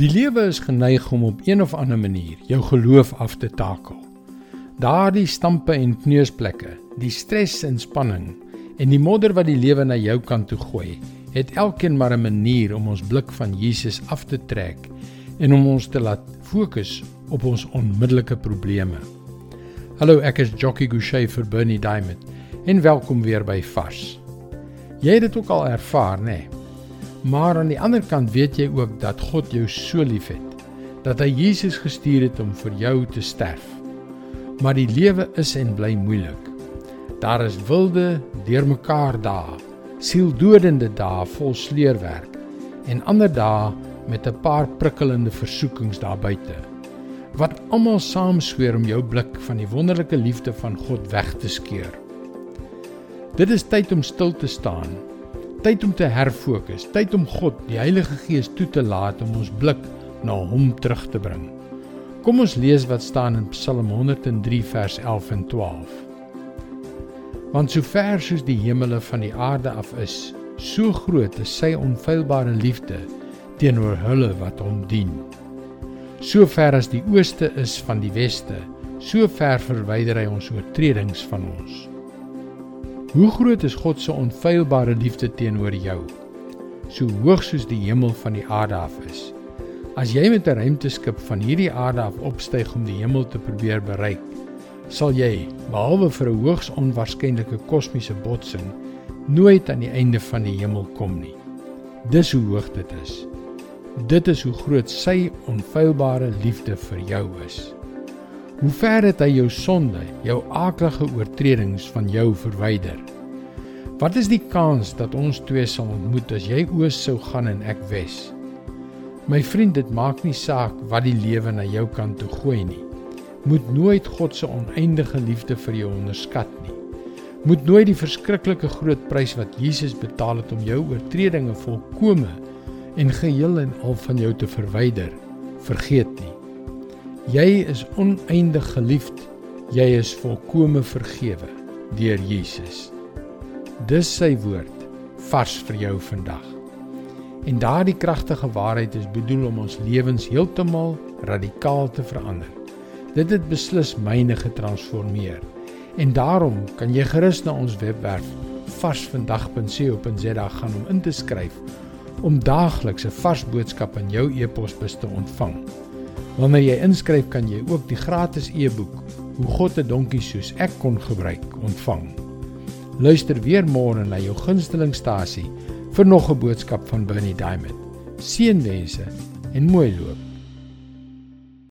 Die lewe is geneig om op een of ander manier jou geloof af te takel. Daardie stampe en kneusplekke, die stres en spanning en die modder wat die lewe na jou kant toe gooi, het elkeen maar 'n manier om ons blik van Jesus af te trek en om ons te laat fokus op ons onmiddellike probleme. Hallo, ek is Jockey Gouchee vir Bernie Diamond en welkom weer by Vars. Jy het dit ook al ervaar, nê? Nee? Maar aan die ander kant weet jy ook dat God jou so liefhet dat hy Jesus gestuur het om vir jou te sterf. Maar die lewe is en bly moeilik. Daar is wilde, deurmekaar dae, sieldodende dae vol sleurwerk en ander dae met 'n paar prikkelende versoekings daar buite wat almal saamsweer om jou blik van die wonderlike liefde van God weg te skeer. Dit is tyd om stil te staan Tyd om te herfokus, tyd om God, die Heilige Gees toe te laat om ons blik na hom terug te bring. Kom ons lees wat staan in Psalm 103 vers 11 en 12. Want so ver soos die hemele van die aarde af is, so groot is sy onfeilbare liefde teenoor hulle wat hom dien. So ver as die ooste is van die weste, so ver verwyder hy ons oortredings van ons. Hoe groot is God se onfeilbare liefde teenoor jou? So hoog soos die hemel van die aarde af is. As jy met 'n ruimteskip van hierdie aarde af opstyg om die hemel te probeer bereik, sal jy, behalwe vir 'n hoogs onwaarskynlike kosmiese botsing, nooit aan die einde van die hemel kom nie. Dis hoe hoog dit is. Dit is hoe groot sy onfeilbare liefde vir jou is. Hoe ver het hy jou sonde, jou aaklige oortredings van jou verwyder? Wat is die kans dat ons twee sal ontmoet as jy oos sou gaan en ek wes? My vriend, dit maak nie saak wat die lewe na jou kant toe gooi nie. Moet nooit God se oneindige liefde vir jou onderskat nie. Moet nooit die verskriklike groot prys wat Jesus betaal het om jou oortredinge volkome en geheel en al van jou te verwyder, vergeet nie. Jy is oneindig geliefd. Jy is volkome vergewe deur Jesus. Dis sy woord vars vir jou vandag. En daardie kragtige waarheid is bedoel om ons lewens heeltemal radikaal te verander. Dit het beslis myne getransformeer. En daarom kan jy gerus na ons webwerf varsvandag.co.za gaan om in te skryf om daagliks 'n vars boodskap in jou e-posbus te ontvang. Wanneer jy inskryf, kan jy ook die gratis e-boek Hoe God 'n donkie soos ek kon gebruik ontvang. Luister weer môre na jou gunstelingstasie vir nog 'n boodskap van Bernie Diamond. Seënwense en mooi loop.